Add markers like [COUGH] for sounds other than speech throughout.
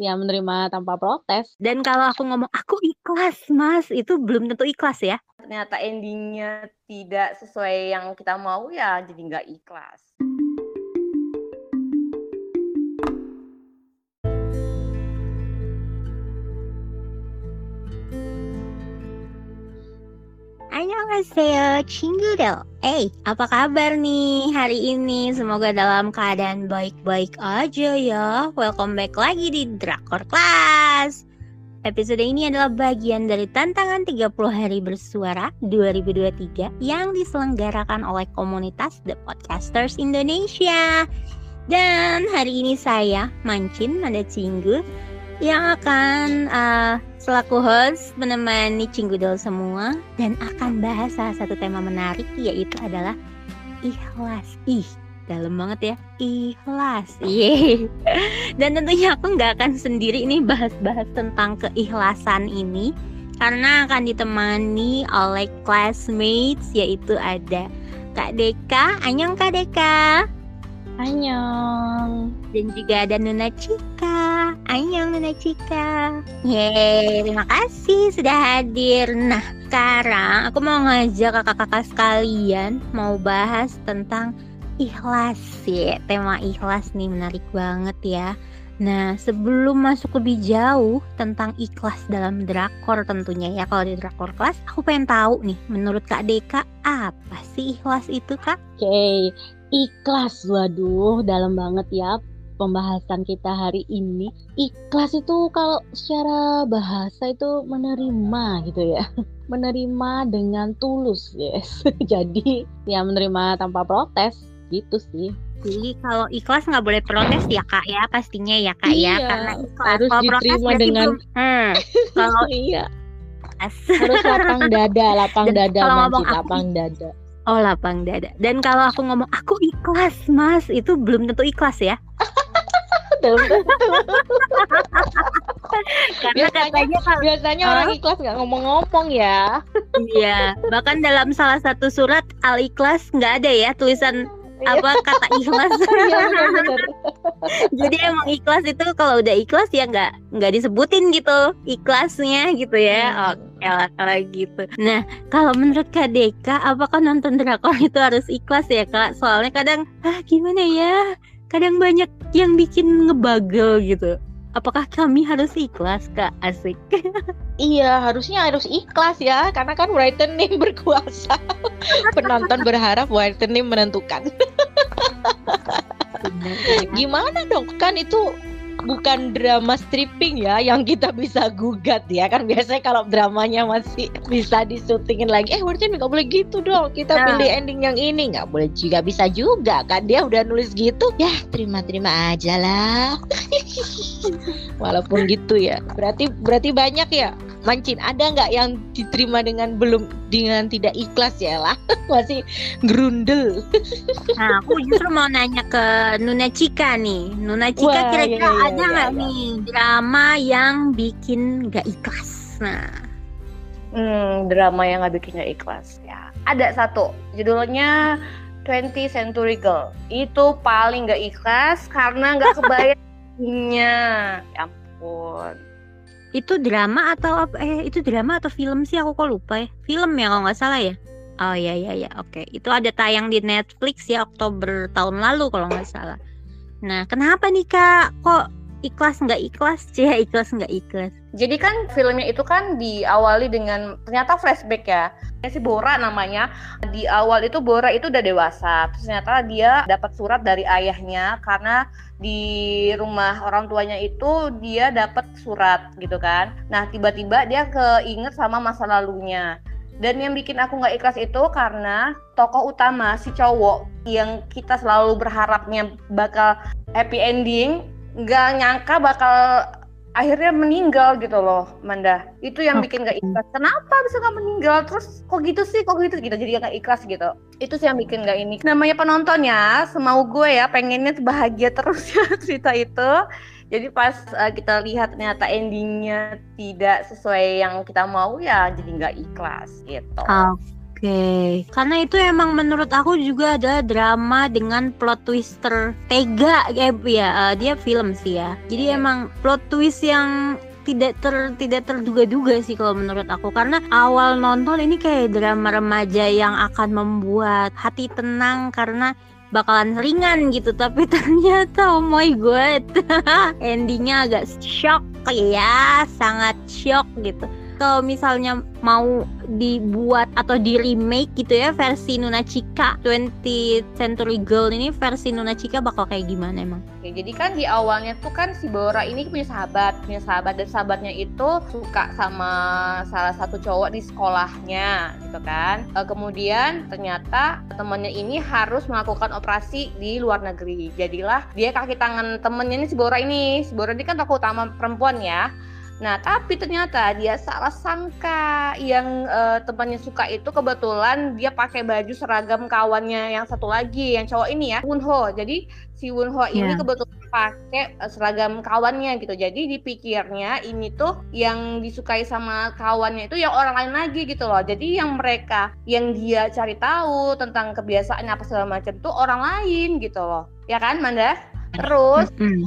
ya menerima tanpa protes. Dan kalau aku ngomong aku ikhlas mas, itu belum tentu ikhlas ya. Ternyata endingnya tidak sesuai yang kita mau ya jadi nggak ikhlas. Annyeonghaseyo, Chinggudel. Eh, apa kabar nih hari ini? Semoga dalam keadaan baik-baik aja ya. Welcome back lagi di Drakor Class. Episode ini adalah bagian dari tantangan 30 hari bersuara 2023 yang diselenggarakan oleh komunitas The Podcasters Indonesia. Dan hari ini saya, Mancin Manda Cinggu, yang akan uh, selaku host menemani Cinggudel semua dan akan bahas salah satu tema menarik yaitu adalah ikhlas. Ih, dalam banget ya. Ikhlas. Yeay. [LAUGHS] Dan tentunya aku nggak akan sendiri ini bahas-bahas tentang keikhlasan ini karena akan ditemani oleh classmates yaitu ada Kak Deka. Anyong Kak Deka. Annyeong. Dan juga ada Nuna Cika. Annyeong Nuna Cika. Yeay, terima kasih sudah hadir. Nah, sekarang aku mau ngajak kakak-kakak sekalian mau bahas tentang ikhlas ya. Tema ikhlas nih menarik banget ya. Nah, sebelum masuk lebih jauh tentang ikhlas dalam drakor tentunya ya. Kalau di drakor kelas, aku pengen tahu nih, menurut Kak Deka, apa sih ikhlas itu, Kak? Oke, okay. Ikhlas. Waduh, dalam banget ya pembahasan kita hari ini. Ikhlas itu kalau secara bahasa itu menerima gitu ya. [LAUGHS] Menerima dengan tulus, yes. [LAUGHS] Jadi, ya menerima tanpa protes gitu sih. Jadi kalau ikhlas nggak boleh protes ya kak ya pastinya ya kak iya, ya karena ikhlas. harus kalau diterima dengan belum, hmm, [LAUGHS] kalau iya harus lapang dada, lapang Dan dada kalau lapang dada. Oh lapang dada. Dan kalau aku ngomong aku ikhlas mas itu belum tentu ikhlas ya. [LAUGHS] Karena Biasanya- katanya kalau Biasanya orang ikhlas nggak ngomong-ngomong ya. iya bahkan dalam salah satu surat al ikhlas nggak ada ya tulisan. Apa kata ikhlas. [LAUGHS] Iya. Jadi emang ikhlas itu kalau udah ikhlas ya nggak nggak disebutin gitu ikhlasnya gitu ya. Hmm. Oke lah kalau gitu. Nah kalau menurut Kak Deka, apakah nonton drakor itu harus ikhlas ya Kak? Soalnya kadang ah gimana ya? Kadang banyak yang bikin ngebagel gitu. Apakah kami harus ikhlas Kak? Asik. [LAUGHS] Iya, harusnya harus ikhlas ya, karena kan Whitening berkuasa. [LAUGHS] Penonton berharap Whitening menentukan. [LAUGHS] Gimana dong? Kan itu bukan drama stripping ya yang kita bisa gugat ya. Kan biasanya kalau dramanya masih bisa disutingin lagi eh Whitening nggak boleh gitu dong. Kita Nah. pilih ending yang ini. Nggak boleh juga bisa juga. Kan dia udah nulis gitu ya terima terima aja lah. [LAUGHS] Walaupun gitu ya. Berarti berarti banyak ya Mancin ada nggak yang diterima dengan belum dengan tidak ikhlas ya lah [LAUGHS] masih gerundel Nah aku justru mau nanya ke Nuna Cika nih. Nuna Cika Wah, kira-kira iya, iya, ada iya, nggak iya. nih drama yang bikin nggak ikhlas? Nah. Hmm, drama yang nggak bikin nggak ikhlas ya. Ada satu, judulnya 20 Century Girl. Itu paling nggak ikhlas karena nggak kebayangnya. [LAUGHS] Ya ampun. Itu drama atau? Eh, itu drama atau film sih? Aku kok lupa ya. Film ya kalau nggak salah ya. Oh iya iya iya, oke. Itu ada tayang di Netflix ya Oktober tahun lalu kalau nggak salah. Nah, kenapa nih kak? Kok ikhlas nggak ikhlas? Cia ikhlas nggak ikhlas? Jadi kan filmnya itu kan diawali dengan ternyata flashback ya. Si Bora namanya. Di awal itu Bora itu udah dewasa. Terus ternyata dia dapat surat dari ayahnya karena di rumah orang tuanya itu dia dapat surat gitu kan. Nah, tiba-tiba dia keinget sama masa lalunya. Dan yang bikin aku nggak ikhlas itu karena tokoh utama si cowok yang kita selalu berharapnya bakal happy ending, nggak nyangka bakal akhirnya meninggal gitu loh Manda. Itu yang bikin gak ikhlas. Kenapa bisa gak meninggal? Terus kok gitu sih? Kok gitu? Gitu jadi gak ikhlas gitu. Itu sih yang bikin gak ini. Namanya penonton ya semau gue ya pengennya bahagia terus [LAUGHS] ya cerita itu. Jadi pas uh, kita lihat ternyata endingnya tidak sesuai yang kita mau ya jadi nggak ikhlas gitu. Oke, Oke, karena itu emang menurut aku juga ada drama dengan plot twister tega ya, ya uh, dia film sih ya. Jadi Iya. emang plot twist yang tidak ter tidak terduga-duga sih kalau menurut aku. Karena awal nonton ini kayak drama remaja yang akan membuat hati tenang karena bakalan ringan gitu. Tapi [LAUGHS] ternyata oh my god. [LAUGHS] Endingnya agak shock ya sangat shock gitu kalau misalnya mau dibuat atau di remake gitu ya versi Nuna Chika 20th Century Girl ini versi Nuna Chika bakal kayak gimana emang? Oke, jadi kan di awalnya tuh kan si Bora ini punya sahabat, punya sahabat dan sahabatnya itu suka sama salah satu cowok di sekolahnya, gitu kan. Eh, kemudian ternyata temennya ini harus melakukan operasi di luar negeri. Jadilah dia kaki tangan temennya ini si Bora ini. Si Bora ini kan tokoh utama perempuan ya. Nah, tapi ternyata dia salah sangka yang eh, temannya suka itu kebetulan dia pakai baju seragam kawannya yang satu lagi, yang cowok ini ya, Wunho. Jadi si Wunho ini Iya. kebetulan pakai eh, seragam kawannya gitu. Jadi dipikirnya ini tuh yang disukai sama kawannya itu yang orang lain lagi gitu loh. Jadi yang mereka yang dia cari tahu tentang kebiasaannya apa segala macam tuh orang lain gitu loh. Ya kan, Manda? Terus Mm-mm.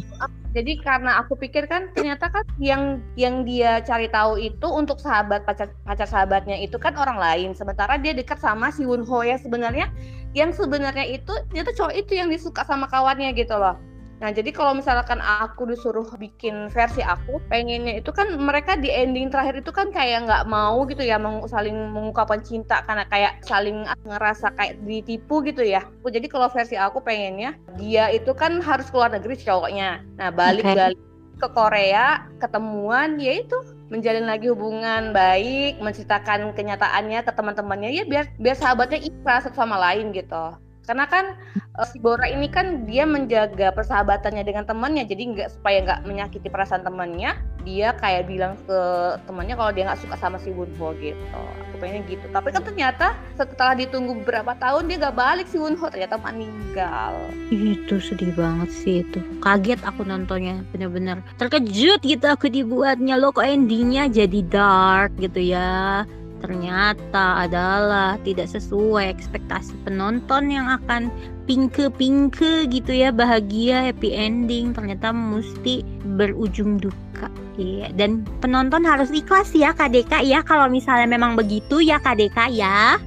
Jadi karena aku pikir kan ternyata kan yang yang dia cari tahu itu untuk sahabat pacar pacar sahabatnya itu kan orang lain. Sementara dia dekat sama si Wunho ya sebenarnya. Yang sebenarnya itu ternyata cowok itu yang disuka sama kawannya gitu loh nah jadi kalau misalkan aku disuruh bikin versi aku pengennya itu kan mereka di ending terakhir itu kan kayak nggak mau gitu ya meng- saling mengungkapkan cinta karena kayak saling ngerasa kayak ditipu gitu ya. Jadi kalau versi aku pengennya dia itu kan harus keluar negeri cowoknya. Nah balik Oke. balik ke Korea ketemuan ya itu menjalin lagi hubungan baik menceritakan kenyataannya ke teman-temannya ya biar biar sahabatnya ikhlas satu sama lain gitu karena kan eh, si Bora ini kan dia menjaga persahabatannya dengan temannya jadi nggak supaya nggak menyakiti perasaan temannya dia kayak bilang ke temannya kalau dia nggak suka sama si Wunho gitu. Aku pengennya gitu. Tapi kan ternyata setelah ditunggu beberapa tahun dia nggak balik si Wunho. Ternyata meninggal. Itu sedih banget sih itu. Kaget aku nontonnya, bener-bener. Terkejut gitu aku dibuatnya. Loh kok endingnya jadi dark gitu ya. Ternyata adalah tidak sesuai ekspektasi penonton yang akan pinke-pinke gitu ya, bahagia, happy ending. Ternyata mesti berujung duka. Iya, dan penonton harus ikhlas ya KDK ya kalau misalnya memang begitu ya KDK ya.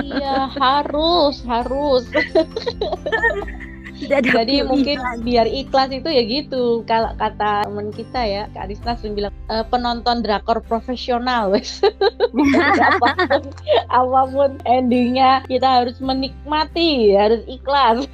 iya harus harus [LAUGHS] Tidak ada Jadi mungkin pilihan. biar ikhlas itu ya gitu. Kalau kata temen kita ya, Kak Arisna sering bilang "E, penonton drakor profesional, [LAUGHS] wes. apa pun, [LAUGHS] apa pun endingnya kita harus menikmati, harus ikhlas.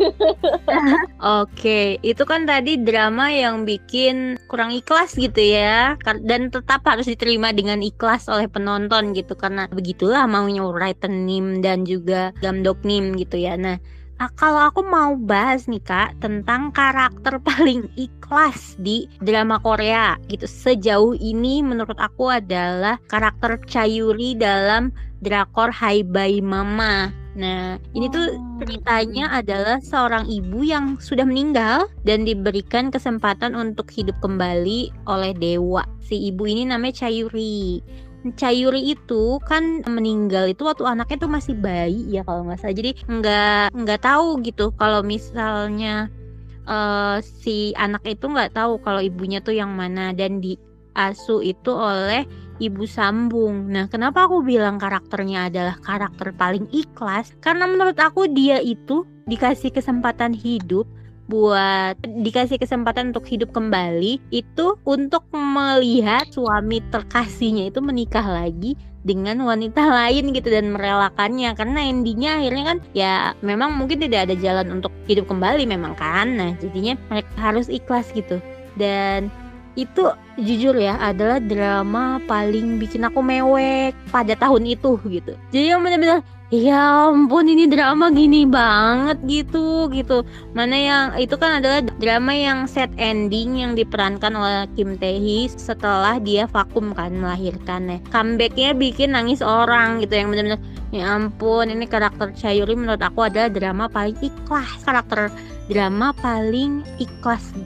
[LAUGHS] Oke, itu kan tadi drama yang bikin kurang ikhlas gitu ya, dan tetap harus diterima dengan ikhlas oleh penonton gitu karena begitulah maunya writer Nim dan juga Gamdok Nim gitu ya. Nah, ah, kalau aku mau bahas nih kak tentang karakter [LAUGHS] paling ikhlas di drama Korea gitu sejauh ini menurut aku adalah karakter Chayuri dalam drakor Hai Bye Mama. Nah, ini tuh ceritanya adalah seorang ibu yang sudah meninggal dan diberikan kesempatan untuk hidup kembali oleh dewa. Si ibu ini namanya Chayuri. Chayuri itu kan meninggal itu waktu anaknya tuh masih bayi ya kalau nggak salah. Jadi nggak nggak tahu gitu kalau misalnya eh, si anak itu nggak tahu kalau ibunya tuh yang mana dan diasuh itu oleh ibu sambung. Nah, kenapa aku bilang karakternya adalah karakter paling ikhlas? Karena menurut aku dia itu dikasih kesempatan hidup buat dikasih kesempatan untuk hidup kembali itu untuk melihat suami terkasihnya itu menikah lagi dengan wanita [LAUGHS] lain gitu dan merelakannya. Karena endingnya akhirnya kan ya memang mungkin tidak ada jalan untuk hidup kembali memang kan. Nah jadinya mereka harus ikhlas gitu. Dan itu jujur ya adalah drama paling bikin aku mewek pada tahun itu gitu. Jadi yang benar-benar ya ampun ini drama gini banget gitu gitu. Mana yang itu kan adalah drama yang set ending yang diperankan oleh Kim Tae Hee setelah dia vakum kan melahirkan ya. Comebacknya bikin nangis orang gitu yang benar-benar ya ampun ini karakter Chayuri menurut aku adalah drama paling ikhlas. Karakter drama paling ikhlas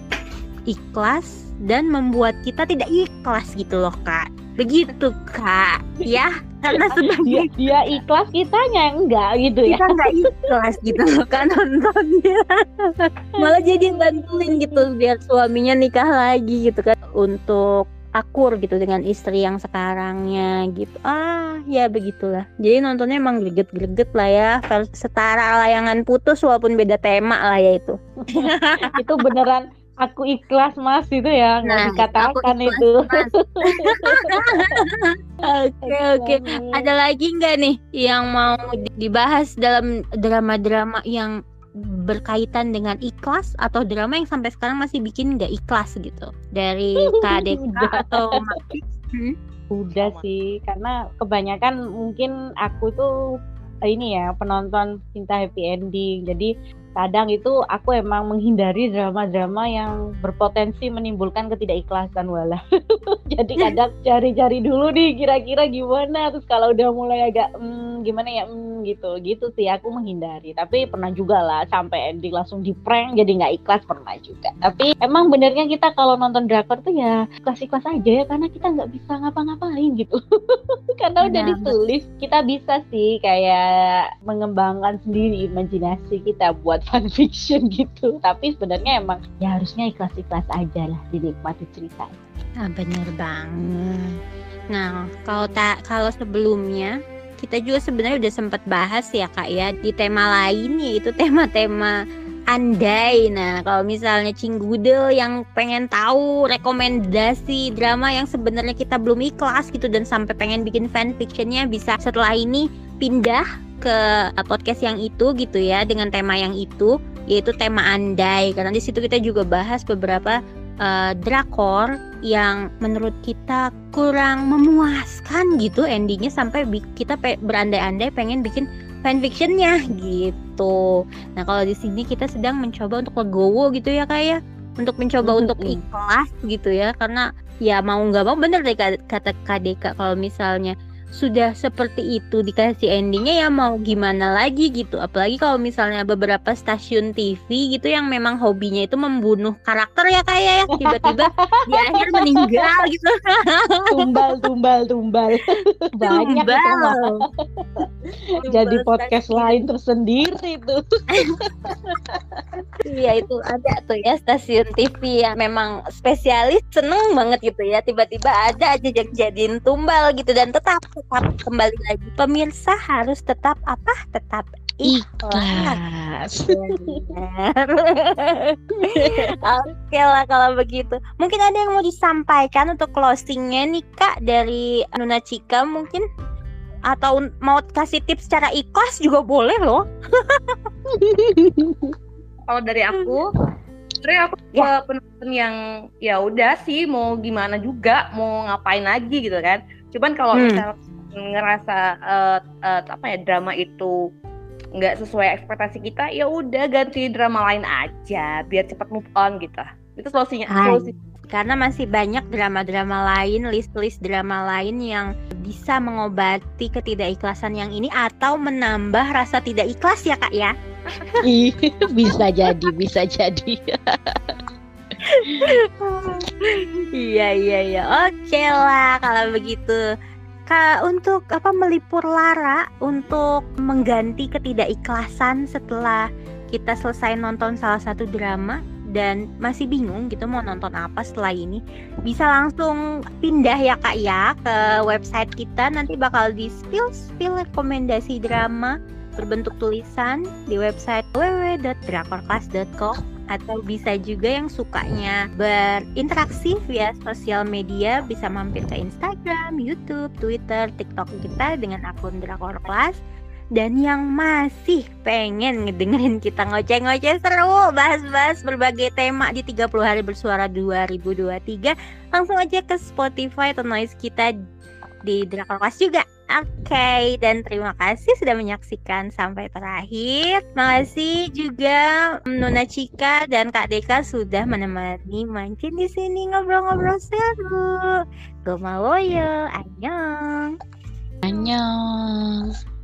ikhlas dan membuat kita tidak ikhlas gitu loh kak. Begitu kak. Ya karena sebagai dia, dia [LAUGHS] ikhlas kitanya enggak gitu ya. Kita nggak ikhlas gitu kan nontonnya. [LAUGHS] Malah jadi bantuin gitu biar suaminya nikah lagi gitu kan. Untuk akur gitu dengan istri yang sekarangnya gitu. Ah ya begitulah. Jadi nontonnya emang greget-greget lah ya. Setara layangan putus walaupun beda tema lah ya itu. [LAUGHS] Itu beneran aku ikhlas mas itu ya nggak Nah, dikatakan aku ikhlas, itu [LAUGHS] Oke oke. Ada lagi nggak nih yang mau di- dibahas dalam drama-drama yang berkaitan dengan ikhlas atau drama yang sampai sekarang masih bikin nggak ikhlas gitu dari [LAUGHS] KDK Udah. atau? [LAUGHS] Hmm? udah sih karena kebanyakan mungkin aku tuh ini ya penonton cinta happy ending jadi kadang itu aku emang menghindari drama-drama yang berpotensi menimbulkan ketidakikhlasan wala. [LAUGHS] Jadi kadang cari-cari dulu nih kira-kira gimana terus kalau udah mulai agak hmm, gimana ya? Hmm, gitu. Gitu sih aku menghindari. Tapi pernah juga lah sampai ending langsung di prank jadi nggak ikhlas pernah juga. Tapi emang benernya kita kalau nonton drakor tuh ya ikhlas-ikhlas aja ya karena kita nggak bisa ngapa-ngapain gitu. [LAUGHS] Karena udah ditulis kita bisa sih kayak mengembangkan sendiri imajinasi kita buat [LAUGHS] fanfiction gitu. Tapi sebenarnya emang ya harusnya ikhlas-ikhlas aja lah dinikmati cerita Ah bener banget. Nah kalau tak kalau sebelumnya kita juga sebenarnya udah sempat bahas ya kak ya di tema lain yaitu tema-tema andai. Nah kalau misalnya Cinggudel yang pengen tahu rekomendasi drama yang sebenarnya kita belum ikhlas gitu dan sampai pengen bikin fanfictionnya bisa setelah ini pindah ke podcast yang itu gitu ya dengan tema yang itu yaitu tema andai karena di situ kita juga bahas beberapa eh, drakor yang menurut kita kurang memuaskan gitu endingnya sampai kita pe- berandai-andai pengen bikin fanfictionnya gitu. Nah kalau di sini kita sedang mencoba untuk legowo gitu ya kayak untuk mencoba Mhm. untuk ikhlas gitu ya karena ya mau nggak mau bener deh ka- kata KDK kalau misalnya sudah seperti itu dikasih endingnya ya mau gimana lagi gitu. Apalagi kalau misalnya beberapa stasiun TV gitu yang memang hobinya itu membunuh karakter ya kayak ya tiba-tiba di akhir meninggal gitu. Tumbal tumbal tumbal. Banyak itu mah. [LAUGHS] jadi Tumbal podcast stasiun. lain tersendiri tuh. [LAUGHS] Iya itu ada tuh ya stasiun TV yang memang spesialis seneng banget gitu ya. Tiba-tiba ada aja yang jadiin tumbal gitu dan tetap tetap kembali lagi pemirsa harus tetap apa tetap ikhlas Benar. [LAUGHS] Oke lah kalau begitu mungkin ada yang mau disampaikan untuk closingnya nih kak dari Nuna Cika mungkin atau mau kasih tips cara ikhlas juga boleh loh [LAUGHS] Kalau dari aku, sebenarnya aku Ya. penonton yang ya udah sih mau gimana juga, mau ngapain lagi gitu kan. Cuman kalau Hmm. misal ngerasa eh, eh, apa ya drama itu nggak sesuai ekspektasi kita, ya udah ganti drama lain aja biar cepat move on gitu. Itu solusinya. Hai. Solusi. karena masih banyak drama-drama lain, list-list drama lain yang bisa mengobati ketidakikhlasan yang ini atau menambah rasa tidak ikhlas ya kak ya. Ih, bisa jadi bisa jadi iya iya iya. Oke lah kalau begitu. Kak untuk apa melipur lara untuk mengganti ketidakikhlasan setelah kita selesai nonton salah satu drama dan masih bingung gitu mau nonton apa setelah ini bisa langsung pindah ya kak ya ke website kita. Nanti bakal di spill spill rekomendasi drama berbentuk tulisan di website www.drakorclass.com atau bisa juga yang sukanya berinteraksi via sosial media bisa mampir ke Instagram, YouTube, Twitter, TikTok kita dengan akun Drakor Class. Dan yang masih pengen ngedengerin kita ngoceh-ngoceh seru bahas-bahas berbagai tema di 30 hari bersuara 2023 langsung aja ke Spotify atau noise kita di Drakor Class juga Oke, dan terima kasih sudah menyaksikan sampai terakhir. Makasih juga Nuna Cika dan Kak Deka sudah menemani mancing di sini ngobrol-ngobrol seru. Gue Maloyo, annyeong. Annyeong